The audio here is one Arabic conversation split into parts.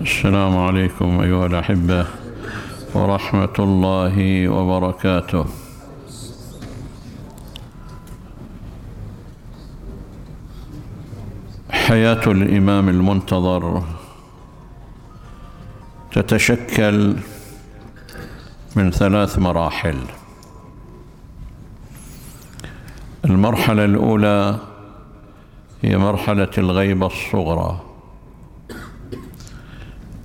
السلام عليكم أيها الأحبة ورحمة الله وبركاته. حياة الإمام المنتظر تتشكل من ثلاث مراحل. المرحلة الأولى هي مرحلة الغيبة الصغرى.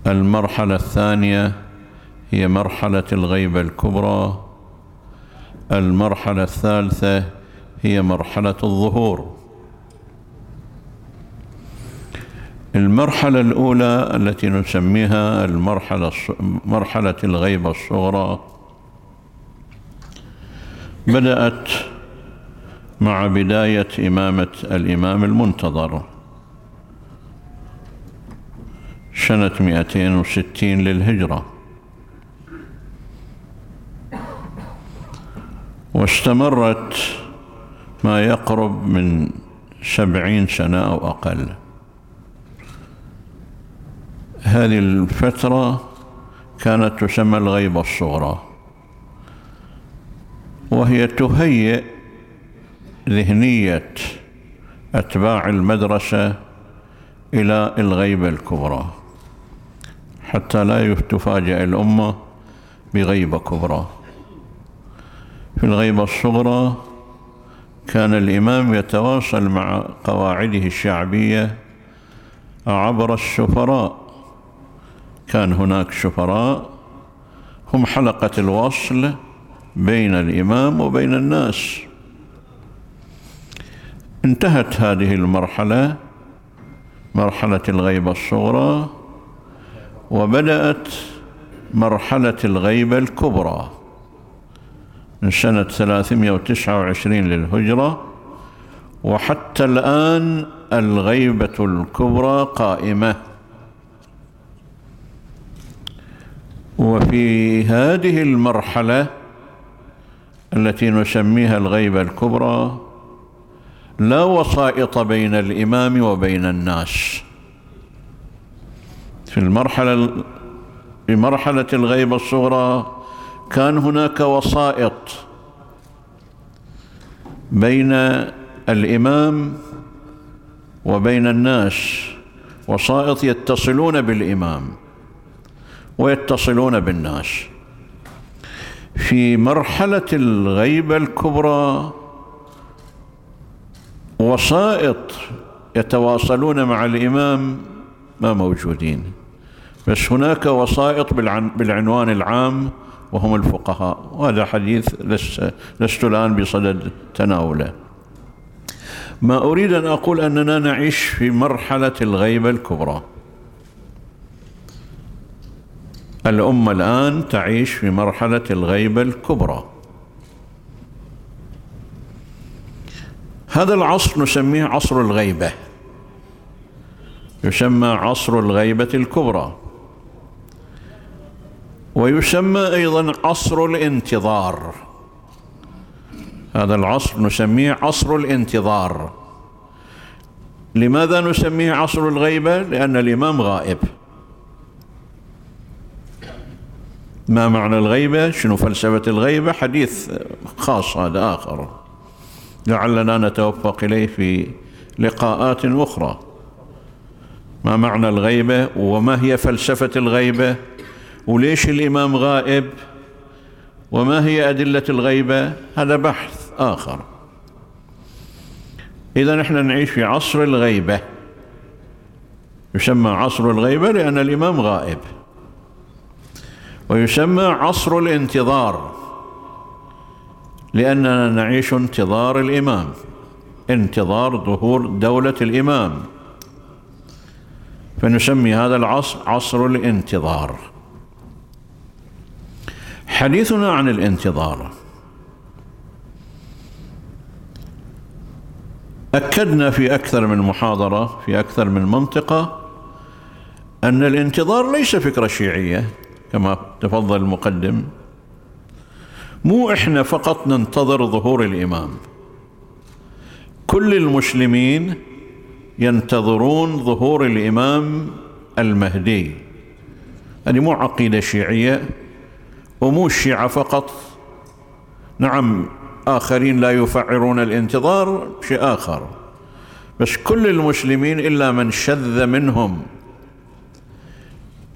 المرحلة الثانية هي مرحلة الغيبة الكبرى. المرحلة الثالثة هي مرحلة الظهور. المرحلة الأولى التي نسميها المرحلة مرحلة الغيبة الصغرى بدأت مع بداية إمامة الإمام المنتظر. سنة 260 للهجرة. واستمرت ما يقرب من سبعين سنة أو أقل. هذه الفترة كانت تسمى الغيبة الصغرى وهي تهيئ ذهنية أتباع المدرسة إلى الغيبة الكبرى. حتى لا تفاجأ الأمة بغيبة كبرى. في الغيبة الصغرى كان الإمام يتواصل مع قواعده الشعبية عبر السفراء. كان هناك سفراء هم حلقة الوصل بين الإمام وبين الناس. انتهت هذه المرحلة مرحلة الغيبة الصغرى. وبدأت مرحلة الغيبة الكبرى من سنة 329 للهجرة وحتى الآن الغيبة الكبرى قائمة. وفي هذه المرحلة التي نسميها الغيبة الكبرى لا وسائط بين الإمام وبين الناس. في المرحلة في مرحلة الغيبة الصغرى كان هناك وسائط بين الإمام وبين الناس وسائط يتصلون بالإمام ويتصلون بالناس. في مرحلة الغيبة الكبرى وسائط يتواصلون مع الإمام ما موجودين. بس هناك وسائط بالعنوان العام وهم الفقهاء وهذا حديث لست الآن بصدد تناوله. ما أريد أن أقول أننا نعيش في مرحلة الغيبة الكبرى. الأمة الآن تعيش في مرحلة الغيبة الكبرى. هذا العصر نسميه عصر الغيبة. يسمى عصر الغيبة الكبرى. ويسمى أيضا عصر الانتظار. هذا العصر نسميه عصر الانتظار. لماذا نسميه عصر الغيبة؟ لأن الإمام غائب. ما معنى الغيبة؟ شنو فلسفة الغيبة؟ حديث خاص هذا آخر. لعلنا نتوفق إليه في لقاءات أخرى. ما معنى الغيبة؟ وما هي فلسفة الغيبة؟ وليش الإمام غائب؟ وما هي أدلة الغيبة؟ هذا بحث آخر. إذا نحن نعيش في عصر الغيبة. يسمى عصر الغيبة لأن الإمام غائب. ويسمى عصر الانتظار لأننا نعيش انتظار الإمام. انتظار ظهور دولة الإمام. فنسمي هذا العصر عصر الانتظار. حديثنا عن الانتظار. أكدنا في أكثر من محاضرة في أكثر من منطقة أن الانتظار ليس فكرة شيعية كما تفضل المقدم. مو إحنا فقط ننتظر ظهور الإمام. كل المسلمين ينتظرون ظهور الإمام المهدي. هذه مو عقيدة شيعية ومو الشيعة فقط. نعم آخرين لا يفعرون الانتظار شيء آخر. بس كل المسلمين إلا من شذ منهم.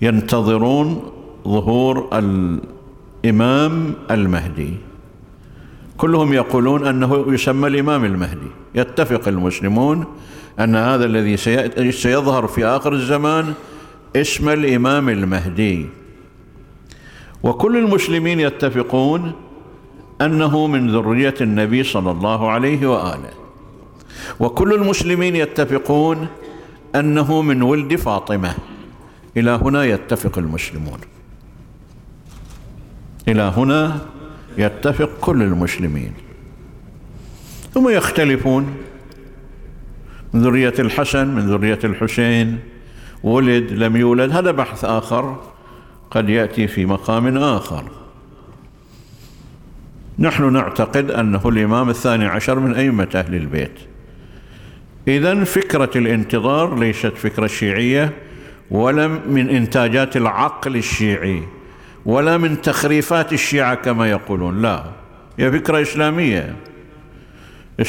ينتظرون ظهور الإمام المهدي. كلهم يقولون أنه يسمى الإمام المهدي. يتفق المسلمون أن هذا الذي سيظهر في آخر الزمان اسم الإمام المهدي. وكل المسلمين يتفقون أنه من ذرية النبي صلى الله عليه وآله. وكل المسلمين يتفقون أنه من ولد فاطمة. إلى هنا يتفق المسلمون. إلى هنا يتفق كل المسلمين. ثم يختلفون. من ذرية الحسن من ذرية الحسين. ولد لم يولد. هذا بحث آخر. قد يأتي في مقام آخر. نحن نعتقد أنه الإمام الثاني عشر من أئمة أهل البيت. إذا فكرة الانتظار ليست فكرة شيعية ولا من إنتاجات العقل الشيعي ولا من تخريفات الشيعة كما يقولون لا. هي فكرة إسلامية.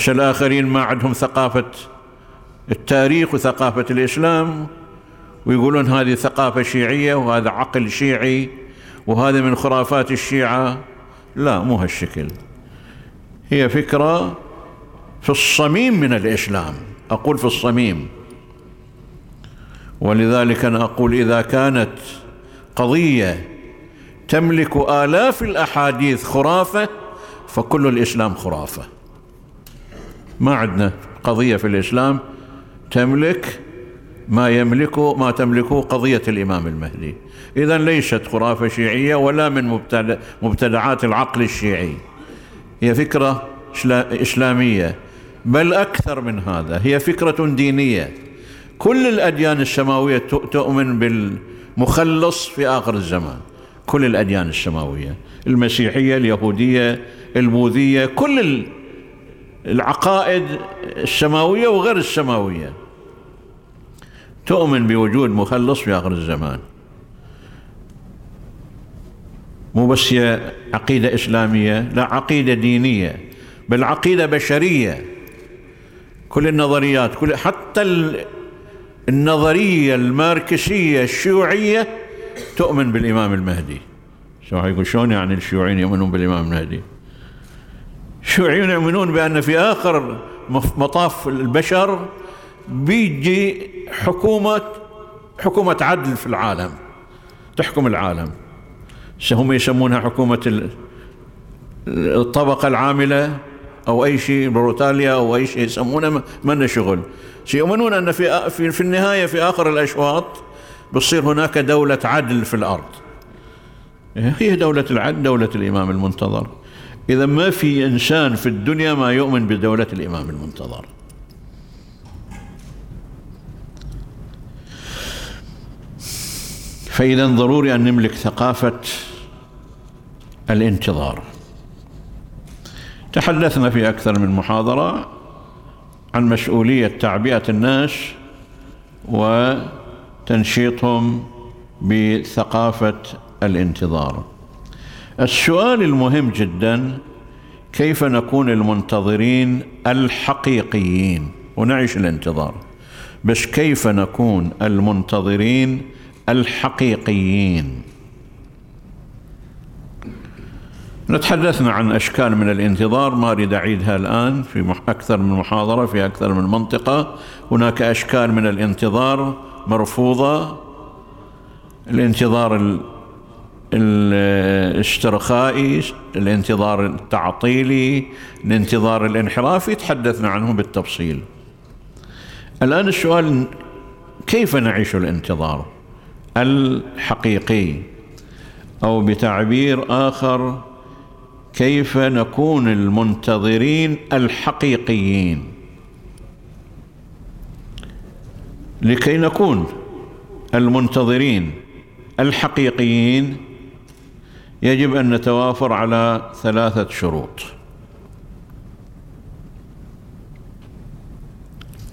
الآخرين ما عندهم ثقافة التاريخ وثقافة الإسلام. ويقولون هذه ثقافة شيعية وهذا عقل شيعي وهذا من خرافات الشيعة. لا مو هالشكل. هي فكرة في الصميم من الإسلام. أقول في الصميم. ولذلك أنا أقول إذا كانت قضية تملك آلاف الأحاديث خرافة فكل الإسلام خرافة. ما عندنا قضية في الإسلام تملك ما يملكه ما تملكه قضية الإمام المهدي. إذا ليست خرافة شيعية ولا من مبتدعات العقل الشيعي. هي فكرة إسلامية. بل أكثر من هذا هي فكرة دينية. كل الأديان السماوية تؤمن بالمخلص في آخر الزمان. كل الأديان السماوية. المسيحية اليهودية البوذية كل العقائد السماوية وغير السماوية. تؤمن بوجود مخلص في آخر الزمان. مو بس هي عقيدة إسلامية لا عقيدة دينية بل عقيدة بشرية. كل النظريات كل حتى النظرية الماركسية الشيوعية تؤمن بالإمام المهدي. شو يقول شلون يعني الشيوعيين يؤمنون بالإمام المهدي؟ الشيوعيون يؤمنون بأن في آخر مطاف البشر بيجي حكومة حكومة عدل في العالم تحكم العالم. هم يسمونها حكومة الطبقة العاملة أو أي شيء بروتاليا أو أي شيء يسمونه ما شغل. يؤمنون أن في, في, النهاية في آخر الأشواط بتصير هناك دولة عدل في الأرض. هي دولة العدل دولة الإمام المنتظر. إذا ما في إنسان في الدنيا ما يؤمن بدولة الإمام المنتظر. فإذا ضروري أن نملك ثقافة الانتظار. تحدثنا في أكثر من محاضرة عن مسؤولية تعبئة الناس وتنشيطهم بثقافة الانتظار. السؤال المهم جدا كيف نكون المنتظرين الحقيقيين؟ ونعيش الانتظار. بس كيف نكون المنتظرين الحقيقيين. نتحدثنا عن أشكال من الانتظار ما أريد أعيدها الآن في أكثر من محاضرة في أكثر من منطقة. هناك أشكال من الانتظار مرفوضة. الانتظار الاسترخائي الانتظار التعطيلي الانتظار الانحرافي تحدثنا عنه بالتفصيل. الآن السؤال كيف نعيش الانتظار؟ الحقيقي أو بتعبير آخر كيف نكون المنتظرين الحقيقيين؟ لكي نكون المنتظرين الحقيقيين يجب أن نتوافر على ثلاثة شروط.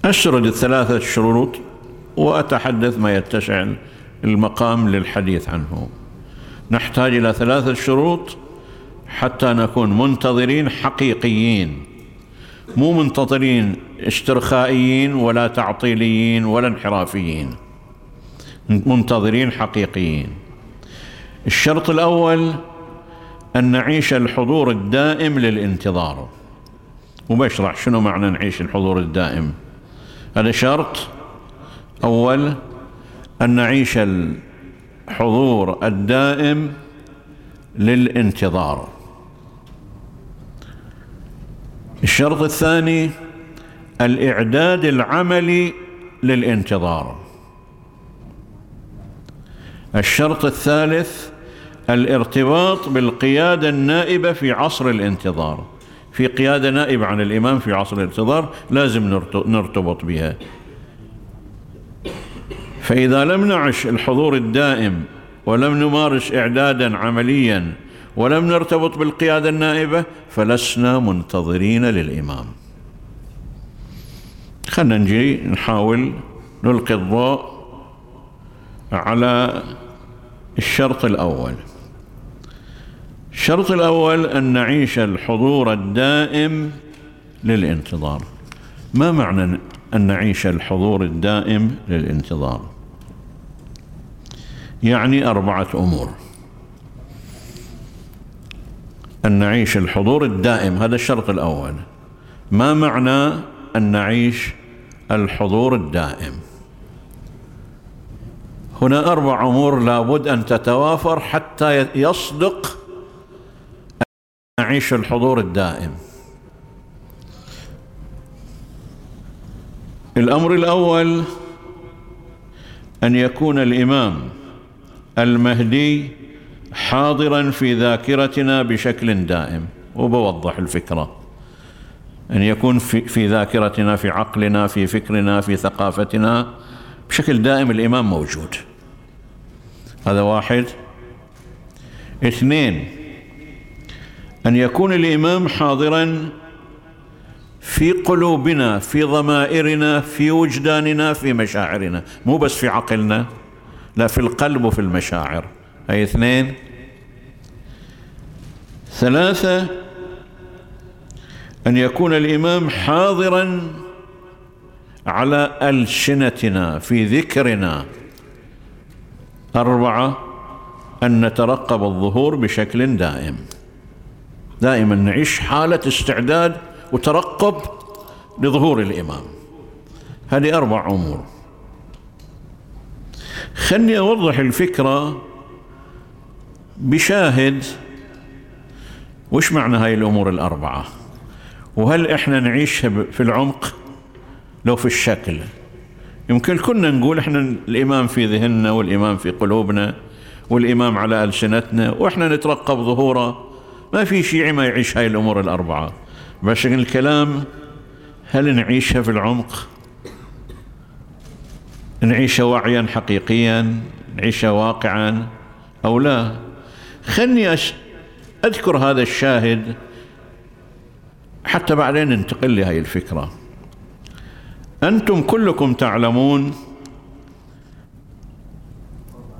أسرد الثلاثة شروط وأتحدث ما يتسع المقام للحديث عنه. نحتاج إلى ثلاثة شروط حتى نكون منتظرين حقيقيين مو منتظرين استرخائيين ولا تعطيليين ولا انحرافيين منتظرين حقيقيين. الشرط الأول أن نعيش الحضور الدائم للانتظار. وبشرح شنو معنى نعيش الحضور الدائم؟ هذا شرط أول. أن نعيش الحضور الدائم للانتظار. الشرط الثاني الإعداد العملي للانتظار. الشرط الثالث الارتباط بالقيادة النائبة في عصر الانتظار. في قيادة نائبة عن الإمام في عصر الانتظار لازم نرتبط بها. فإذا لم نعش الحضور الدائم ولم نمارس إعدادا عمليا ولم نرتبط بالقيادة النائبة فلسنا منتظرين للإمام. خلنا نجي نحاول نلقي الضوء على الشرط الأول. الشرط الأول أن نعيش الحضور الدائم للانتظار. ما معنى أن نعيش الحضور الدائم للانتظار؟ يعني أربعة أمور. أن نعيش الحضور الدائم هذا الشرط الأول. ما معنى أن نعيش الحضور الدائم؟ هنا أربع أمور لابد أن تتوافر حتى يصدق أن نعيش الحضور الدائم. الأمر الأول أن يكون الإمام المهدي حاضرا في ذاكرتنا بشكل دائم وبوضح الفكرة. أن يكون في, في ذاكرتنا في عقلنا في فكرنا في ثقافتنا بشكل دائم الإمام موجود. هذا واحد. اثنين أن يكون الإمام حاضرا في قلوبنا في ضمائرنا في وجداننا في مشاعرنا. مو بس في عقلنا. لا في القلب وفي المشاعر. هاي اثنين؟ ثلاثة. أن يكون الإمام حاضرا على ألسنتنا في ذكرنا. أربعة. أن نترقب الظهور بشكل دائم. دائما نعيش حالة استعداد وترقب لظهور الإمام. هذه أربع أمور. خلني أوضح الفكرة بشاهد. وش معنى هاي الأمور الأربعة؟ وهل إحنا نعيشها في العمق؟ لو في الشكل. يمكن كنا نقول إحنا الإمام في ذهننا والإمام في قلوبنا والإمام على ألسنتنا وإحنا نترقب ظهوره. ما في شيعي ما يعيش هاي الأمور الأربعة. بس الكلام؟ هل نعيشها في العمق؟ نعيشها وعيا حقيقيا نعيشها واقعا أو لا. خلني أذكر هذا الشاهد حتى بعدين ننتقل لهذه الفكرة. أنتم كلكم تعلمون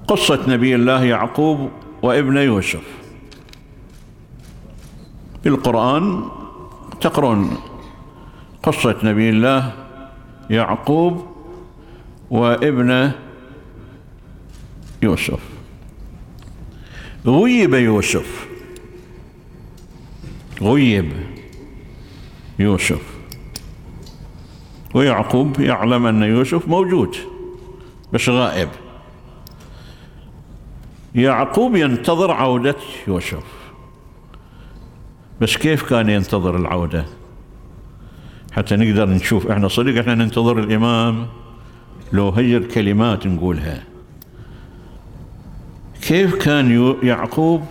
قصة نبي الله يعقوب وابن يوسف. في القرآن تقرون قصة نبي الله يعقوب وابن يوسف. غيب يوسف. غيب يوسف. ويعقوب يعلم أن يوسف موجود بس غائب. يعقوب ينتظر عودة يوسف. بس كيف كان ينتظر العودة؟ حتى نقدر نشوف إحنا صدق إحنا ننتظر الإمام. لو هي الكلمات نقولها. كيف كان يعقوب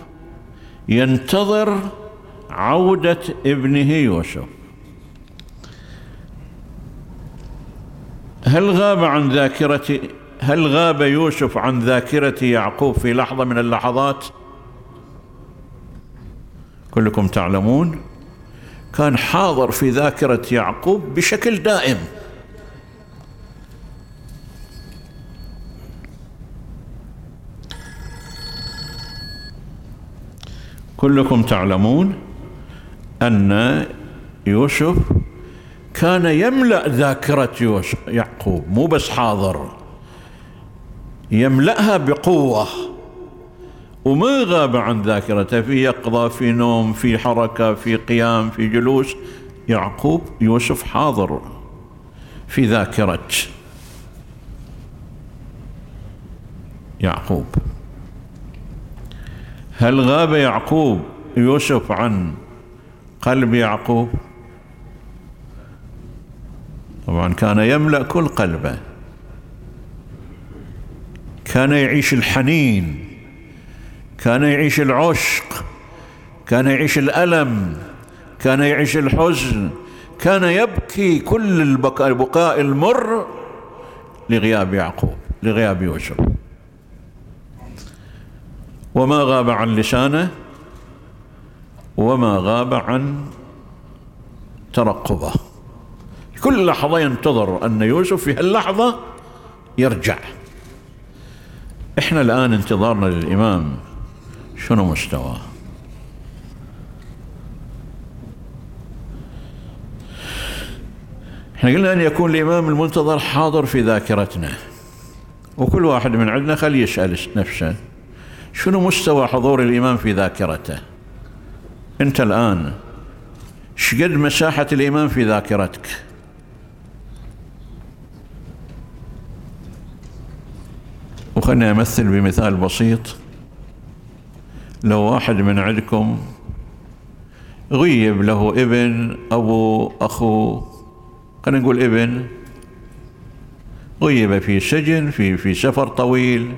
ينتظر عودة ابنه يوسف؟ هل غاب عن ذاكرة هل غاب يوسف عن ذاكرة يعقوب في لحظة من اللحظات؟ كلكم تعلمون كان حاضر في ذاكرة يعقوب بشكل دائم. كلكم تعلمون أن يوسف كان يملأ ذاكرة يوسف يعقوب مو بس حاضر. يملأها بقوة. وما غاب عن ذاكرته. في يقظة في نوم في حركة في قيام في جلوس. يعقوب يوسف حاضر في ذاكرة. يعقوب. هل غاب يعقوب؟ يوسف عن قلب يعقوب. طبعا كان يملأ كل قلبه. كان يعيش الحنين. كان يعيش العشق. كان يعيش الألم. كان يعيش الحزن. كان يبكي كل البكاء المر لغياب يعقوب لغياب يوسف. وما غاب عن لسانه وما غاب عن ترقبه. كل لحظة ينتظر أن يوسف في هاللحظة يرجع. إحنا الآن انتظارنا للإمام شنو مستواه؟ إحنا قلنا أن يكون الإمام المنتظر حاضر في ذاكرتنا. وكل واحد من عندنا خليه يسأل نفسه شنو مستوى حضور الإمام في ذاكرته؟ أنت الآن شقد مساحة الإمام في ذاكرتك؟ وخلني أمثل بمثال بسيط. لو واحد من عندكم غيب له ابن أبو أخو خلينا نقول ابن غيب في سجن في في سفر طويل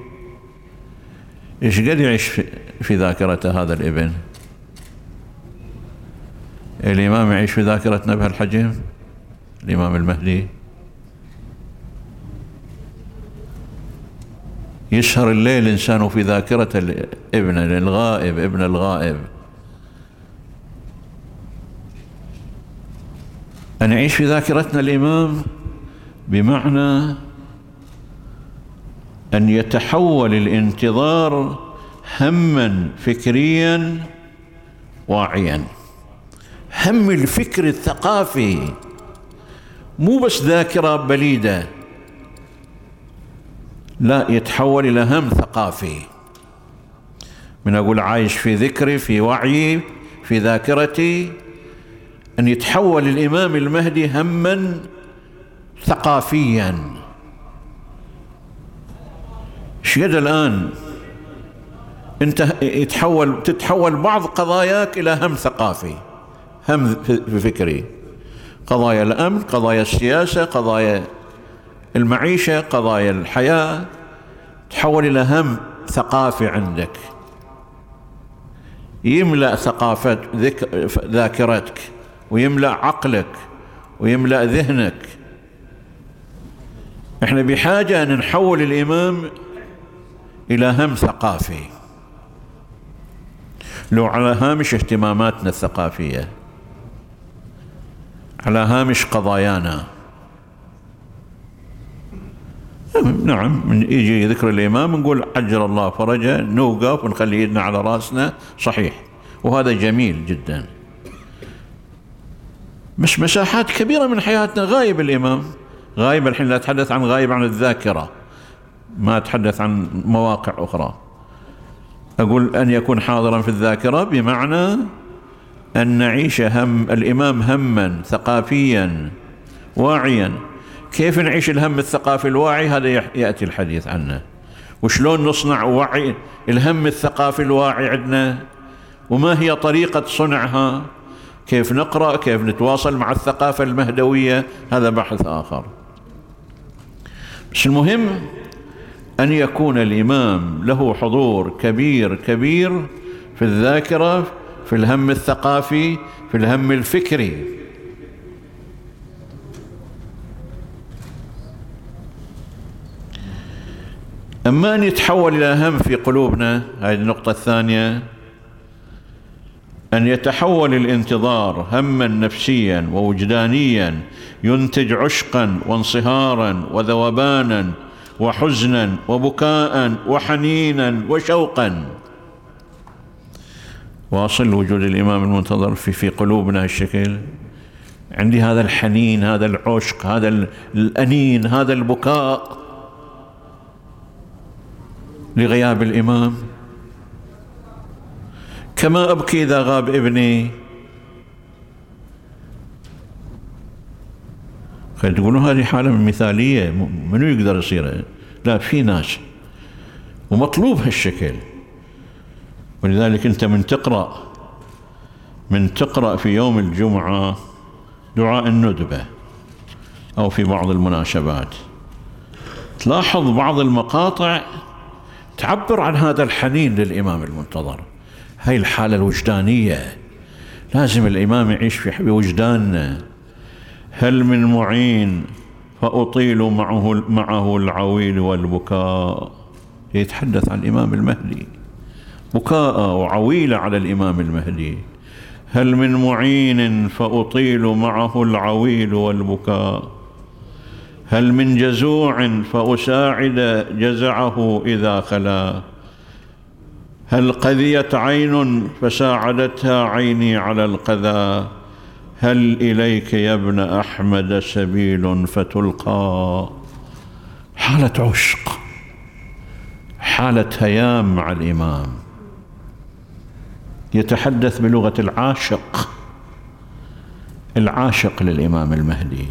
إيش قد يعيش في ذاكرته هذا الإبن؟ الإمام يعيش في ذاكرتنا بهالحجم الإمام المهدي؟ يسهر الليل إنسان في ذاكرة ابن الغائب ابن الغائب. أن يعيش في ذاكرتنا الإمام بمعنى أن يتحول الانتظار هما فكريا واعيا. هم الفكر الثقافي مو بس ذاكرة بليدة لا يتحول إلى هم ثقافي. من أقول عايش في ذكري في وعيي في ذاكرتي أن يتحول الإمام المهدي هما ثقافيا. شقد الآن. انت يتحول تتحول بعض قضاياك إلى هم ثقافي هم فكري. قضايا الأمن قضايا السياسة قضايا المعيشة قضايا الحياة تحول إلى هم ثقافي عندك. يملأ ثقافة ذاكرتك ويملأ عقلك ويملأ ذهنك. إحنا بحاجة أن نحول الإمام إلى هم ثقافي. لو على هامش اهتماماتنا الثقافية على هامش قضايانا. نعم من يجي ذكر الإمام نقول عجل الله فرجه نوقف ونخلي يدنا على رأسنا صحيح. وهذا جميل جدا. مش مساحات كبيرة من حياتنا غايب الإمام. غايب الحين لا أتحدث عن غايب عن الذاكرة. ما أتحدث عن مواقع أخرى. أقول أن يكون حاضرا في الذاكرة بمعنى أن نعيش هم الإمام هما ثقافيا واعيا. كيف نعيش الهم الثقافي الواعي؟ هذا يأتي الحديث عنه. وشلون نصنع وعي الهم الثقافي الواعي عندنا؟ وما هي طريقة صنعها؟ كيف نقرأ؟ كيف نتواصل مع الثقافة المهدوية؟ هذا بحث آخر. بس المهم أن يكون الإمام له حضور كبير كبير في الذاكرة في الهم الثقافي في الهم الفكري. أما أن يتحول إلى هم في قلوبنا هذه النقطة الثانية أن يتحول الانتظار هما نفسيا ووجدانيا ينتج عشقا وانصهارا وذوبانا وحزنا وبكاء وحنينا وشوقا. واصل وجود الإمام المنتظر في في قلوبنا هالشكل. عندي هذا الحنين هذا العشق هذا الأنين هذا البكاء. لغياب الإمام. كما أبكي إذا غاب ابني تقولون هذه حالة مثالية منو يقدر يصير؟ لا في ناس. ومطلوب هالشكل. ولذلك أنت من تقرأ من تقرأ في يوم الجمعة دعاء الندبة أو في بعض المناسبات. تلاحظ بعض المقاطع تعبر عن هذا الحنين للإمام المنتظر. هاي الحالة الوجدانية. لازم الإمام يعيش في وجداننا هل من معين فأطيل معه معه العويل والبكاء. يتحدث عن الإمام المهدي. بكاء وعويل على الإمام المهدي. هل من معين فأطيل معه العويل والبكاء. هل من جزوع فأساعد جزعه إذا خلا. هل قذيت عين فساعدتها عيني على القذى هل إليك يا ابن أحمد سبيل فتلقى؟ حالة عشق حالة هيام مع الإمام. يتحدث بلغة العاشق العاشق للإمام المهدي.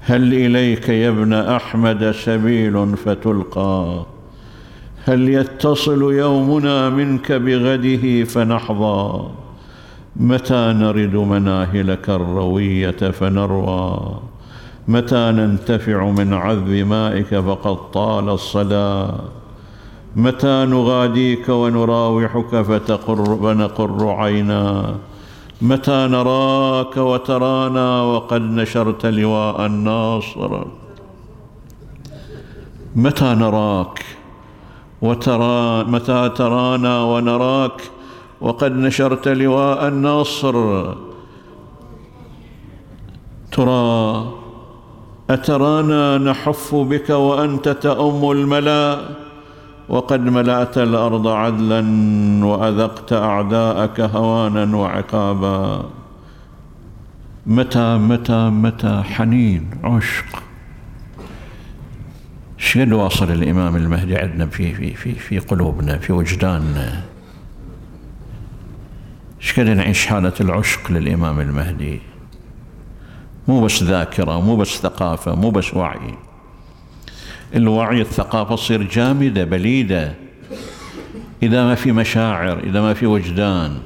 هل إليك يا ابن أحمد سبيل فتلقى؟ هل يتصل يومنا منك بغده فنحظى؟ متى نرد مناهلك الروية فنروى؟ متى ننتفع من عذب مائك فقد طال الصدى متى نغاديك ونراوحك فتقر فنقر عينا؟ متى نراك وترانا وقد نشرت لواء الناصر؟ متى نراك وترى متى ترانا ونراك وقد نشرت لواء النصر ترى أترانا نحف بك وأنت تأم الملا وقد ملأت الأرض عدلا وأذقت أعداءك هوانا وعقابا. متى متى متى حنين عشق. شقد واصل الإمام المهدي عندنا في في في في قلوبنا في وجداننا؟ شقد نعيش حالة العشق للإمام المهدي. مو بس ذاكرة مو بس ثقافة مو بس وعي. الوعي الثقافة تصير جامدة بليدة. إذا ما في مشاعر إذا ما في وجدان.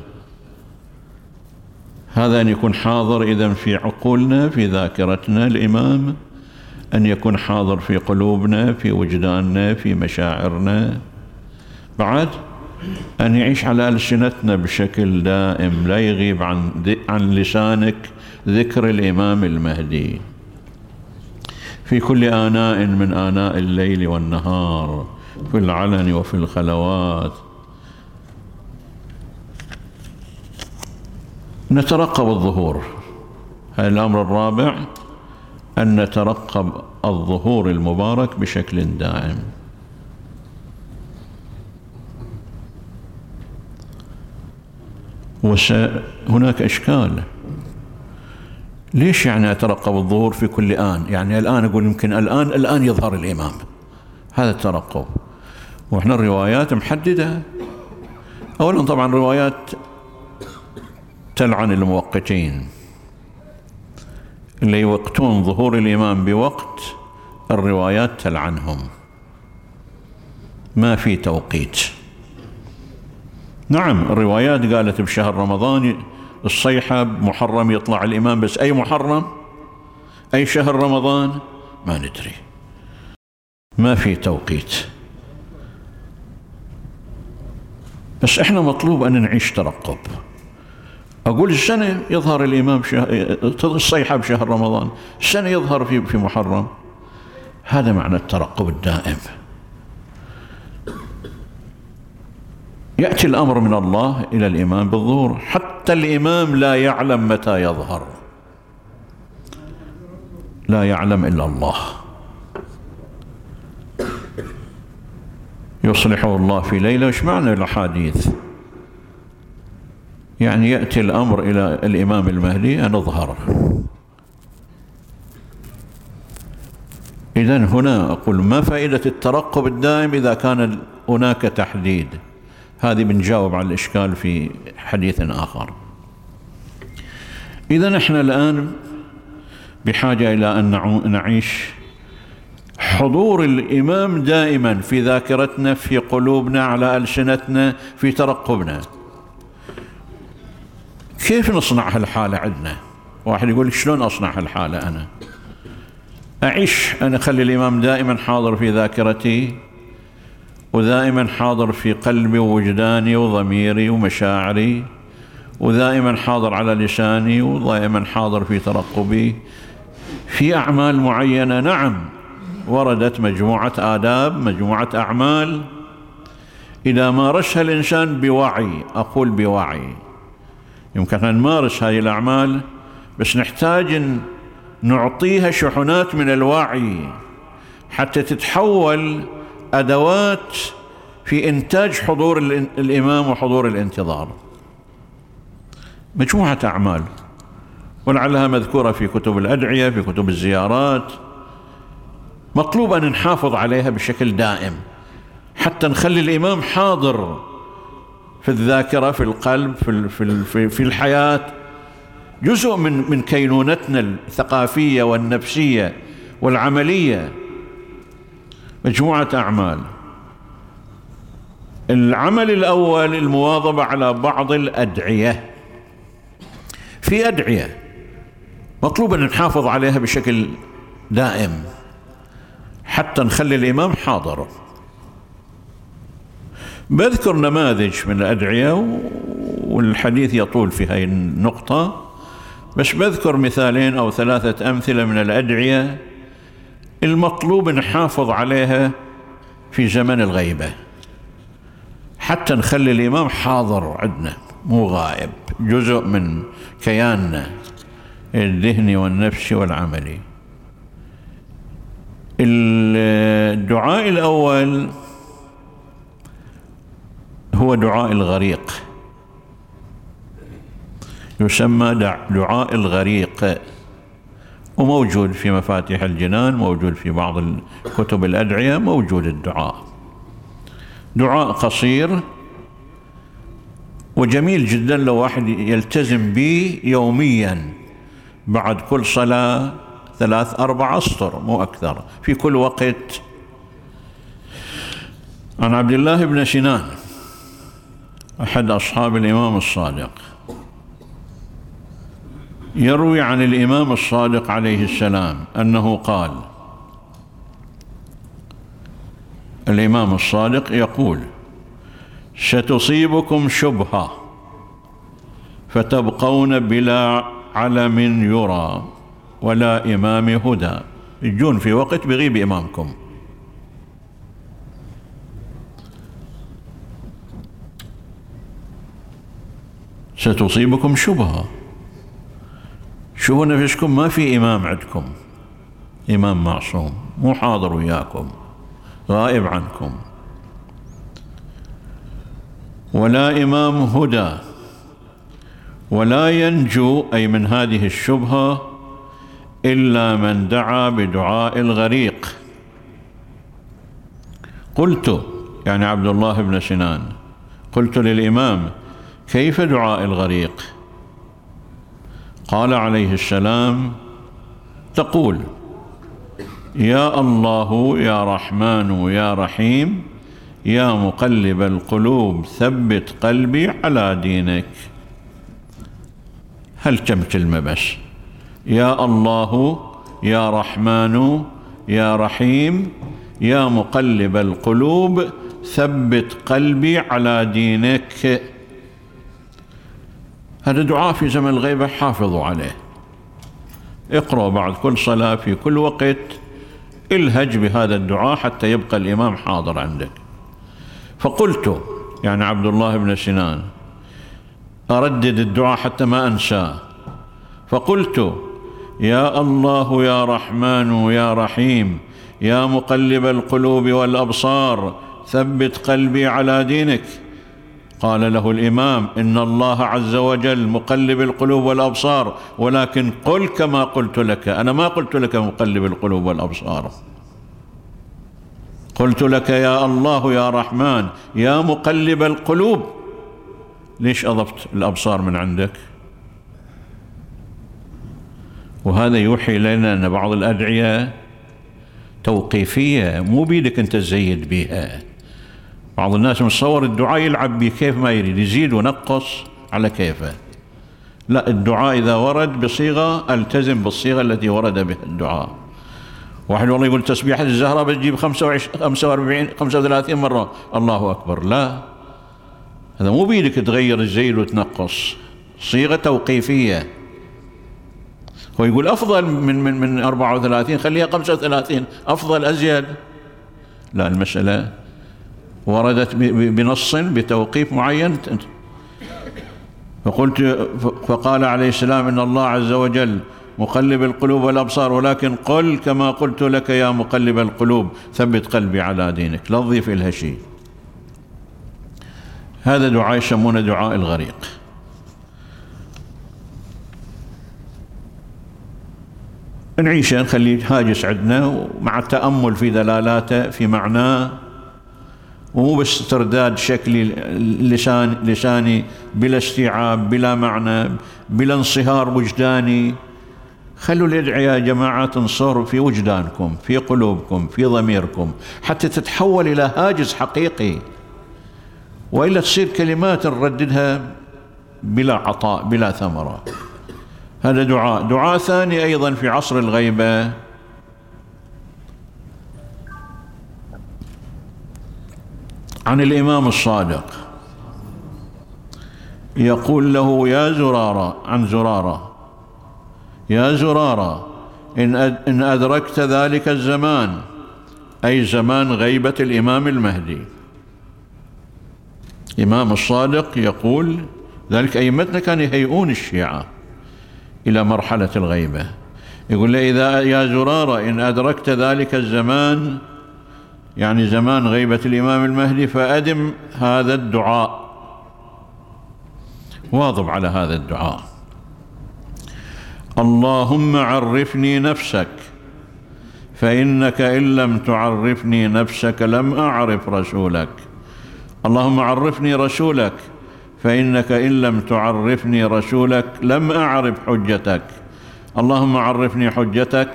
هذا أن يكون حاضر إذا في عقولنا في ذاكرتنا الإمام. أن يكون حاضر في قلوبنا في وجداننا في مشاعرنا. بعد أن يعيش على ألسنتنا بشكل دائم لا يغيب عن, عن لسانك ذكر الإمام المهدي. في كل آناء من آناء الليل والنهار في العلن وفي الخلوات. نترقب الظهور. هذا الأمر الرابع أن نترقب الظهور المبارك بشكل دائم. وهناك إشكال. ليش يعني أترقب الظهور في كل آن؟ يعني الآن أقول يمكن الآن الآن يظهر الإمام. هذا الترقب. وإحنا الروايات محددة. أولا طبعا روايات تلعن الموقتين. اللي يوقتون ظهور الإمام بوقت الروايات تلعنهم ما في توقيت. نعم الروايات قالت بشهر رمضان الصيحة محرم يطلع الإمام بس أي محرم؟ أي شهر رمضان؟ ما ندري. ما في توقيت. بس إحنا مطلوب أن نعيش ترقب. أقول السنة يظهر الإمام الصيحة بشهر رمضان السنة يظهر في محرم. هذا معنى الترقب الدائم. يأتي الأمر من الله إلى الإمام بالظهور. حتى الإمام لا يعلم متى يظهر. لا يعلم إلا الله. يصلحه الله في ليلة. وش معنى الأحاديث؟ يعني يأتي الأمر إلى الإمام المهدي أن اظهر إذا هنا أقول ما فائدة الترقب الدائم إذا كان هناك تحديد؟ هذه بنجاوب على الإشكال في حديث آخر. إذا إحنا الآن بحاجة إلى أن نعيش حضور الإمام دائما في ذاكرتنا في قلوبنا على ألسنتنا في ترقبنا. كيف نصنع هالحالة عندنا؟ واحد يقول شلون أصنع هالحالة أنا؟ أعيش أنا أخلي الإمام دائما حاضر في ذاكرتي ودائما حاضر في قلبي ووجداني وضميري ومشاعري ودائما حاضر على لساني ودائما حاضر في ترقبي. في أعمال معينة نعم وردت مجموعة آداب مجموعة أعمال. إذا مارسها الإنسان بوعي أقول بوعي. يمكن أن نمارس هذه الأعمال بس نحتاج أن نعطيها شحنات من الوعي حتى تتحول أدوات في إنتاج حضور الإمام وحضور الانتظار. مجموعة أعمال ولعلها مذكورة في كتب الأدعية في كتب الزيارات. مطلوب أن نحافظ عليها بشكل دائم حتى نخلي الإمام حاضر في الذاكرة في القلب في, في, في الحياة. جزء من من كينونتنا الثقافية والنفسية والعملية مجموعة أعمال. العمل الأول المواظبة على بعض الأدعية. في أدعية مطلوب أن نحافظ عليها بشكل دائم. حتى نخلي الإمام حاضر. بذكر نماذج من الأدعية والحديث يطول في هذه النقطة. بس بذكر مثالين أو ثلاثة أمثلة من الأدعية المطلوب نحافظ عليها في زمن الغيبة. حتى نخلي الإمام حاضر عندنا مو غائب جزء من كياننا الذهني والنفسي والعملي الدعاء الأول هو دعاء الغريق. يسمى دعاء الغريق. وموجود في مفاتيح الجنان موجود في بعض الكتب الأدعية موجود الدعاء. دعاء قصير وجميل جدا لو واحد يلتزم به يوميا بعد كل صلاة ثلاث أربع أسطر مو أكثر في كل وقت. عن عبد الله بن سنان أحد أصحاب الإمام الصادق. يروي عن الإمام الصادق عليه السلام أنه قال الإمام الصادق يقول ستصيبكم شبهة فتبقون بلا علم يرى ولا إمام هدى. يجون في وقت بغيب إمامكم. ستصيبكم شبهة شوفوا نفسكم ما في إمام عندكم. إمام معصوم مو حاضر وياكم غائب عنكم. ولا إمام هدى ولا ينجو أي من هذه الشبهة إلا من دعا بدعاء الغريق. قلت يعني عبد الله بن سنان قلت للإمام كيف دعاء الغريق؟ قال عليه السلام تقول يا الله يا رحمن يا رحيم يا مقلب القلوب ثبت قلبي على دينك. هل كم كلمة بس؟ يا الله يا رحمن يا رحيم يا مقلب القلوب ثبت قلبي على دينك. هذا دعاء في زمن الغيبة حافظوا عليه. اقرأوا بعد كل صلاة في كل وقت الهج بهذا الدعاء حتى يبقى الإمام حاضر عندك. فقلت يعني عبد الله بن سنان أردد الدعاء حتى ما أنساه. فقلت يا الله يا رحمن يا رحيم يا مقلب القلوب والأبصار ثبت قلبي على دينك. قال له الإمام إن الله عز وجل مقلب القلوب والأبصار ولكن قل كما قلت لك. أنا ما قلت لك مقلب القلوب والأبصار. قلت لك يا الله يا رحمن يا مقلب القلوب ليش أضفت الأبصار من عندك؟ وهذا يوحي لنا أن بعض الأدعية توقيفية مو بيدك أنت تزيد بها بعض الناس متصور الدعاء يلعب به كيف ما يريد يزيد ونقص على كيفه. لا الدعاء إذا ورد بصيغة ألتزم بالصيغة التي ورد بها الدعاء. واحد والله يقول تسبيحة الزهراء بتجيب 25 45 35 مرة. الله أكبر. لا. هذا مو بيدك تغير الزيد وتنقص. صيغة توقيفية. هو يقول أفضل من من من 34 خليها 35 أفضل أزيد. لا المسألة وردت بنص بتوقيف معين. فقلت فقال عليه السلام إن الله عز وجل مقلب القلوب والأبصار ولكن قل كما قلت لك يا مقلب القلوب. ثبت قلبي على دينك. لا تضيف لها شيء هذا دعاء يسمونه دعاء الغريق. نعيشه نخليه هاجس عندنا ومع التأمل في دلالاته في معناه ومو بس ترداد شكلي لسان لساني بلا استيعاب بلا معنى بلا انصهار وجداني. خلوا الأدعية يا جماعة تنصر في وجدانكم في قلوبكم في ضميركم حتى تتحول إلى هاجس حقيقي. وإلا تصير كلمات نرددها بلا عطاء بلا ثمرة. هذا دعاء. دعاء ثاني أيضا في عصر الغيبة. عن الإمام الصادق. يقول له يا زرارة عن زرارة. يا زرارة إن أدركت ذلك الزمان أي زمان غيبة الإمام المهدي. إمام الصادق يقول ذلك أئمتنا كانوا يهيئون الشيعة إلى مرحلة الغيبة. يقول له إذا يا زرارة إن أدركت ذلك الزمان يعني زمان غيبة الإمام المهدي فأدم هذا الدعاء. واظب على هذا الدعاء. اللهم عرفني نفسك فإنك إن لم تعرفني نفسك لم أعرف رسولك. اللهم عرفني رسولك فإنك إن لم تعرفني رسولك لم أعرف حجتك. اللهم عرفني حجتك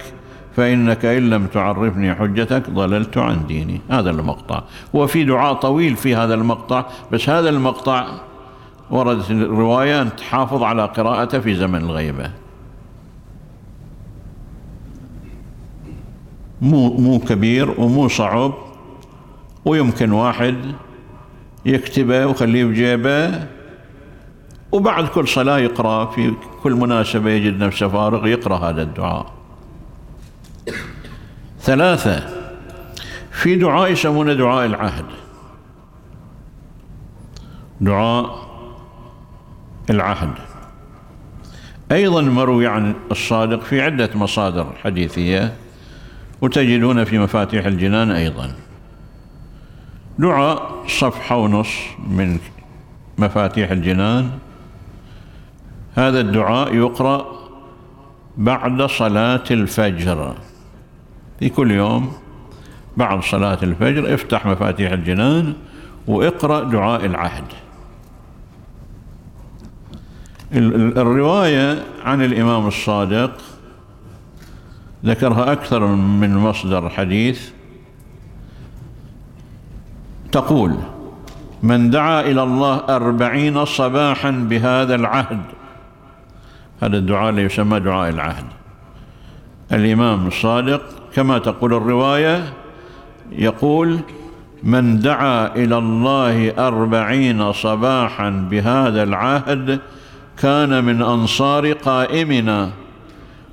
فإنك إن لم تعرفني حجتك ضللت عن ديني. هذا المقطع. وفي دعاء طويل في هذا المقطع بس هذا المقطع وردت الرواية أن تحافظ على قراءته في زمن الغيبة. مو مو كبير ومو صعب ويمكن واحد يكتبه ويخليه بجيبه وبعد كل صلاة يقرأ في كل مناسبة يجد نفسه فارغ يقرأ هذا الدعاء. ثلاثة. في دعاء يسمونه دعاء العهد. دعاء العهد. أيضا مروي عن الصادق في عدة مصادر حديثية وتجدون في مفاتيح الجنان أيضا. دعاء صفحة ونص من مفاتيح الجنان. هذا الدعاء يقرأ بعد صلاة الفجر. في كل يوم بعد صلاة الفجر افتح مفاتيح الجنان واقرأ دعاء العهد. الرواية عن الإمام الصادق ذكرها أكثر من مصدر حديث. تقول من دعا إلى الله أربعين صباحا بهذا العهد هذا الدعاء اللي يسمى دعاء العهد. الإمام الصادق كما تقول الرواية يقول من دعا إلى الله أربعين صباحا بهذا العهد كان من أنصار قائمنا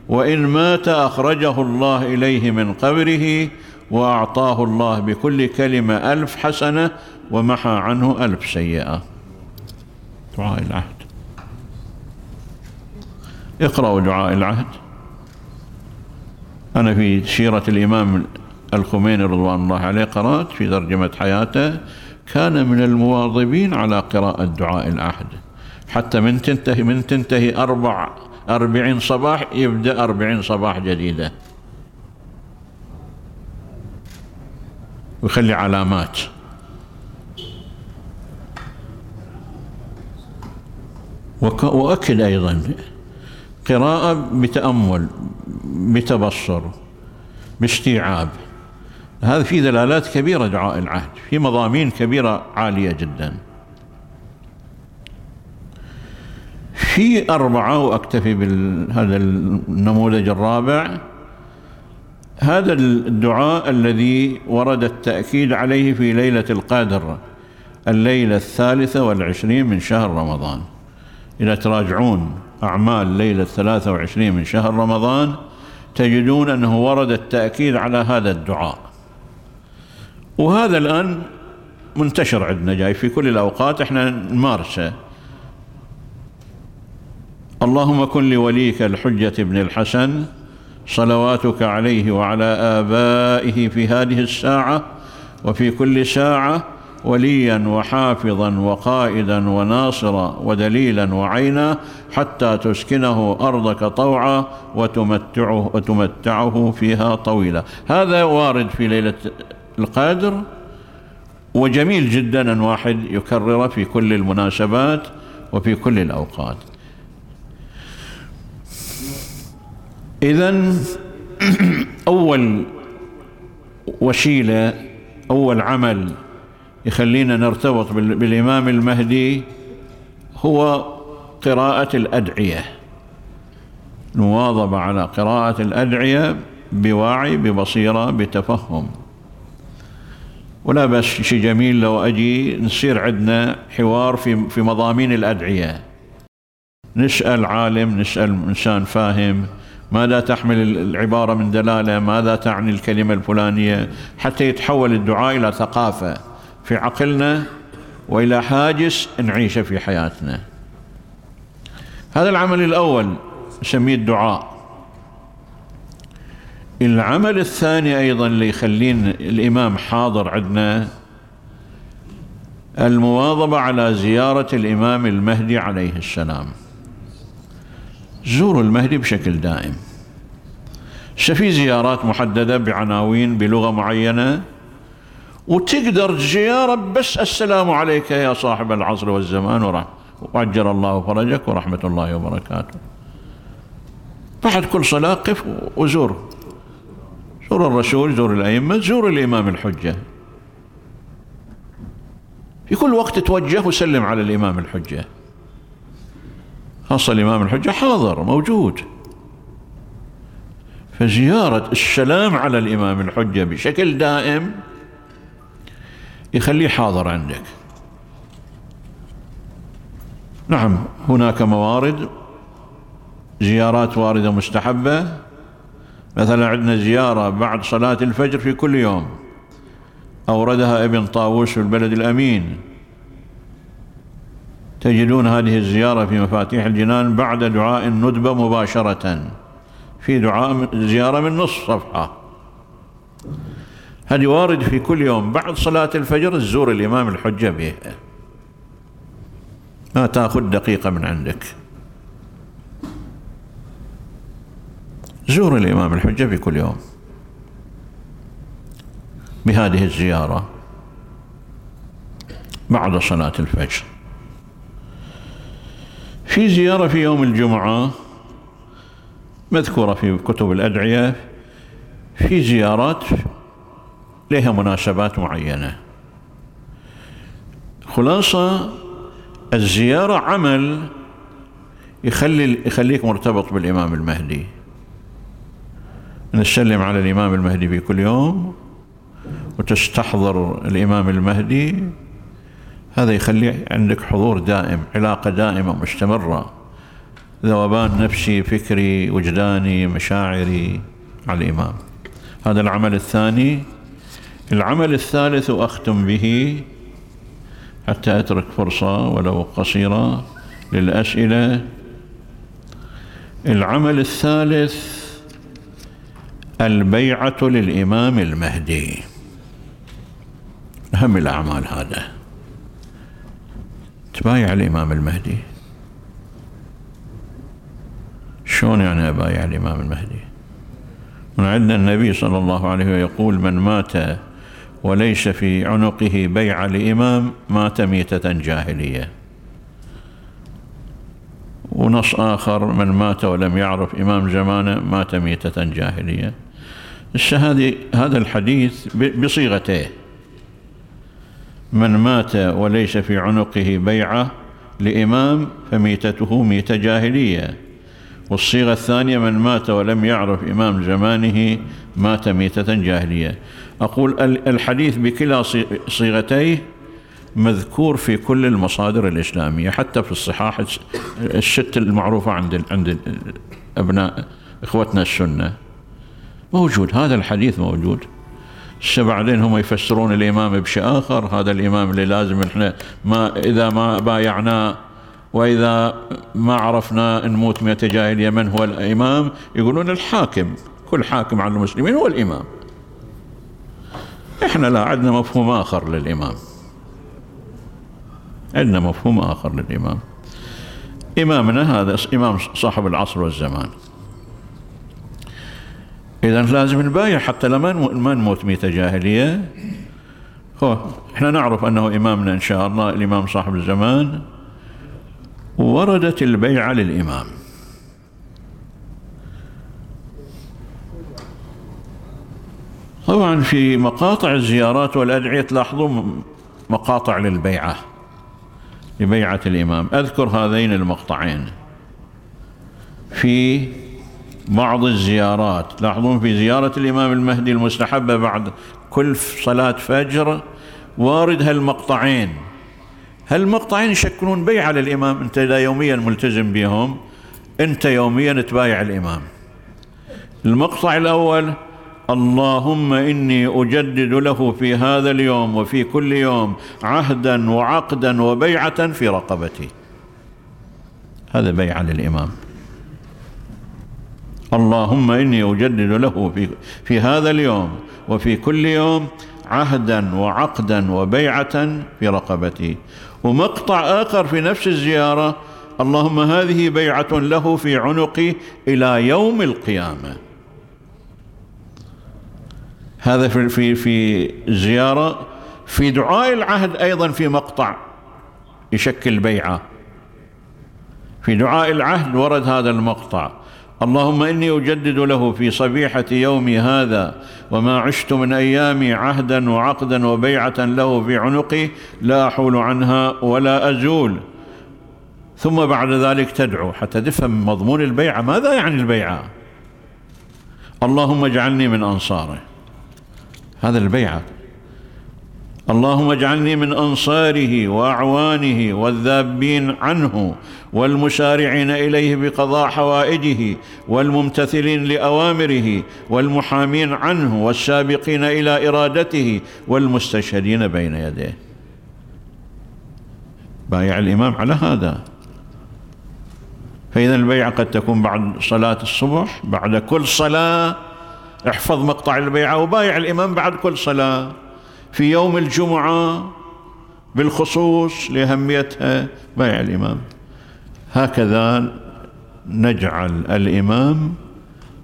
وإن مات أخرجه الله إليه من قبره وأعطاه الله بكل كلمة ألف حسنة ومحى عنه ألف سيئة. دعاء العهد. اقرأوا دعاء العهد. أنا في سيرة الإمام الخميني رضوان الله عليه قرأت في ترجمة حياته كان من المواظبين على قراءة دعاء العهد حتى من تنتهي من تنتهي أربع أربعين صباح يبدأ أربعين صباح جديدة. ويخلي علامات. وأكد أيضا قراءة بتأمل بتبصر باستيعاب هذا في دلالات كبيرة دعاء العهد في مضامين كبيرة عالية جدا. في أربعة وأكتفي بهذا النموذج الرابع هذا الدعاء الذي ورد التأكيد عليه في ليلة القدر الليلة الثالثة والعشرين من شهر رمضان. إذا تراجعون أعمال ليلة الثلاثة وعشرين من شهر رمضان تجدون أنه ورد التأكيد على هذا الدعاء. وهذا الآن منتشر عندنا جاي في كل الأوقات إحنا نمارسه. اللهم كن لوليك الحجة ابن الحسن صلواتك عليه وعلى آبائه في هذه الساعة وفي كل ساعة وليا وحافظا وقائدا وناصرا ودليلا وعينا حتى تسكنه أرضك طوعا وتمتعه, وتمتعه فيها طويلا. هذا وارد في ليلة القدر وجميل جدا أن واحد يكرر في كل المناسبات وفي كل الأوقات. إذا أول وسيلة أول عمل يخلينا نرتبط بالإمام المهدي هو قراءة الأدعية. المواظبة على قراءة الأدعية بوعي ببصيرة بتفهم. ولا بس شيء جميل لو أجي نصير عندنا حوار في في مضامين الأدعية. نسأل عالم نسأل إنسان فاهم ماذا تحمل العبارة من دلالة؟ ماذا تعني الكلمة الفلانية؟ حتى يتحول الدعاء إلى ثقافة. في عقلنا وإلى حاجز نعيشه في حياتنا. هذا العمل الأول نسميه الدعاء. العمل الثاني أيضا اللي يخلين الإمام حاضر عندنا المواظبة على زيارة الإمام المهدي عليه السلام. زوروا المهدي بشكل دائم. في زيارات محددة بعناوين بلغة معينة وتقدر زيارة بس السلام عليك يا صاحب العصر والزمان وعجل الله فرجك ورحمة الله وبركاته. بعد كل صلاة قف وزور. زور الرسول زور الأئمة زور الإمام الحجة. في كل وقت توجه وسلم على الإمام الحجة. خاصة الإمام الحجة حاضر موجود. فزيارة السلام على الإمام الحجة بشكل دائم يخليه حاضر عندك. نعم هناك موارد زيارات واردة مستحبة. مثلا عندنا زيارة بعد صلاة الفجر في كل يوم. أوردها ابن طاووس في البلد الأمين. تجدون هذه الزيارة في مفاتيح الجنان بعد دعاء الندبة مباشرة. في دعاء زيارة من نصف صفحة. هذه وارد في كل يوم. بعد صلاة الفجر تزور الإمام الحجة بها ما تأخذ دقيقة من عندك. زور الإمام الحجة في كل يوم. بهذه الزيارة. بعد صلاة الفجر. في زيارة في يوم الجمعة. مذكورة في كتب الأدعية. في زيارات لها مناسبات معينة. خلاصة الزيارة عمل يخلي يخليك مرتبط بالإمام المهدي. نسلم على الإمام المهدي في كل يوم وتستحضر الإمام المهدي. هذا يخلي عندك حضور دائم علاقة دائمة مستمرة. ذوبان نفسي فكري وجداني مشاعري على الإمام. هذا العمل الثاني. العمل الثالث أختم به حتى أترك فرصة ولو قصيرة للأسئلة. العمل الثالث البيعة للإمام المهدي. أهم الأعمال هذا. تبايع الإمام المهدي. شلون يعني أبايع الإمام المهدي؟ من عندنا النبي صلى الله عليه وسلم يقول من مات وليس في عنقه بيع لإمام مات ميتة جاهلية. ونص آخر من مات ولم يعرف إمام زمانه مات ميتة جاهلية. الشهادة هذا الحديث بصيغته. من مات وليس في عنقه بيعة لإمام فميتته ميتة جاهلية. والصيغة الثانية من مات ولم يعرف إمام زمانه مات ميتة جاهلية. أقول الحديث بكلا صيغتيه مذكور في كل المصادر الإسلامية حتى في الصحاح الست المعروفة عند عند أبناء إخوتنا السنة. موجود هذا الحديث موجود. بعدين هم يفسرون الإمام بشيء آخر هذا الإمام اللي لازم إحنا ما إذا ما بايعناه وإذا ما عرفنا نموت مئة جاهلية من هو الإمام يقولون الحاكم كل حاكم على المسلمين هو الإمام. إحنا لا عندنا مفهوم آخر للإمام. عندنا مفهوم آخر للإمام. إمامنا هذا إمام صاحب العصر والزمان. إذا لازم نبايع حتى لما ما نموت ميتة جاهلية. هو إحنا نعرف أنه إمامنا إن شاء الله الإمام صاحب الزمان. وردت البيعة للإمام. طبعا في مقاطع الزيارات والأدعية تلاحظون مقاطع للبيعة لبيعة الإمام. أذكر هذين المقطعين. في بعض الزيارات تلاحظون في زيارة الإمام المهدي المستحبة بعد كل صلاة فجر وارد هالمقطعين. هالمقطعين يشكلون بيعة للإمام. أنت إذا يوميا ملتزم بهم أنت يوميا تبايع الإمام. المقطع الأول اللهم إني أجدد له في هذا اليوم وفي كل يوم عهدا وعقدا وبيعة في رقبتي. هذا بيعة للإمام. اللهم إني أجدد له في, في هذا اليوم وفي كل يوم عهدا وعقدا وبيعة في رقبتي. ومقطع آخر في نفس الزيارة اللهم هذه بيعة له في عنقي إلى يوم القيامة. هذا في في في زيارة في دعاء العهد أيضا في مقطع يشكل بيعة. في دعاء العهد ورد هذا المقطع. اللهم إني أجدد له في صبيحة يومي هذا وما عشت من أيامي عهدا وعقدا وبيعة له في عنقي لا أحول عنها ولا أزول. ثم بعد ذلك تدعو حتى تفهم مضمون البيعة. ماذا يعني البيعة؟ اللهم اجعلني من أنصاره. هذا البيعة. اللهم اجعلني من أنصاره وأعوانه والذابين عنه والمسارعين إليه بقضاء حوائجه والممتثلين لأوامره والمحامين عنه والسابقين إلى إرادته والمستشهدين بين يديه. بايع الإمام على هذا. فإذا البيعة قد تكون بعد صلاة الصبح بعد كل صلاة احفظ مقطع البيعة وبايع الإمام بعد كل صلاة. في يوم الجمعة بالخصوص لأهميتها بيع الإمام. هكذا نجعل الإمام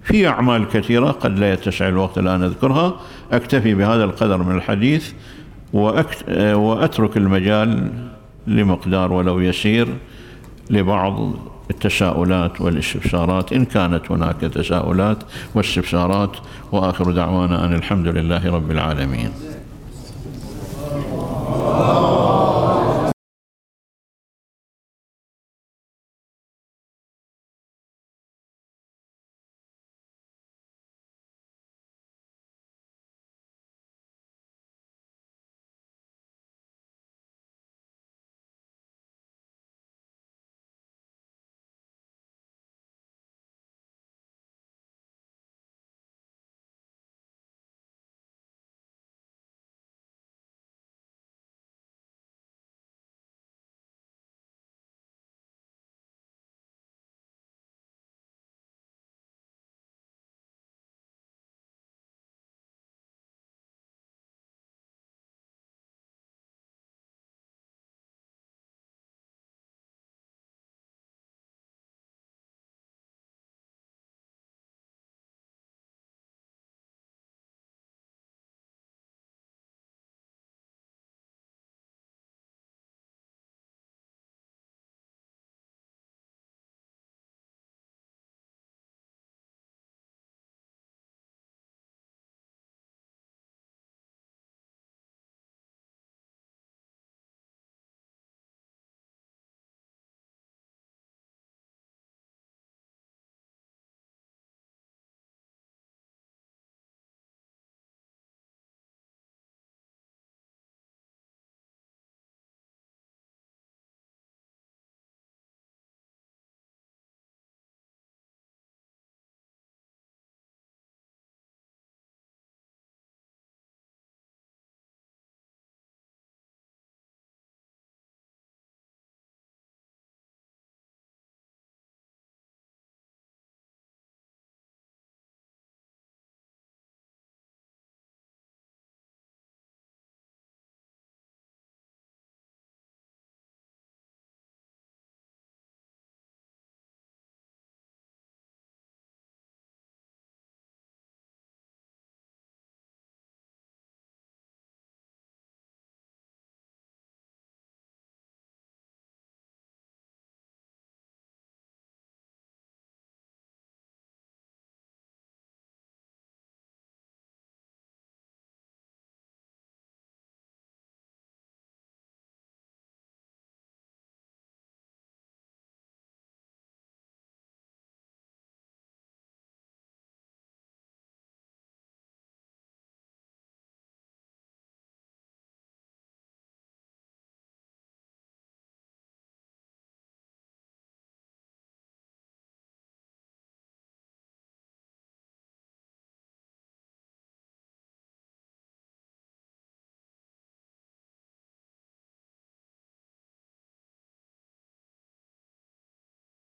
في أعمال كثيرة قد لا يتسع الوقت الآن أذكرها. أكتفي بهذا القدر من الحديث وأترك المجال لمقدار ولو يسير لبعض التساؤلات والاستفسارات إن كانت هناك تساؤلات واستفسارات وآخر دعوانا أن الحمد لله رب العالمين.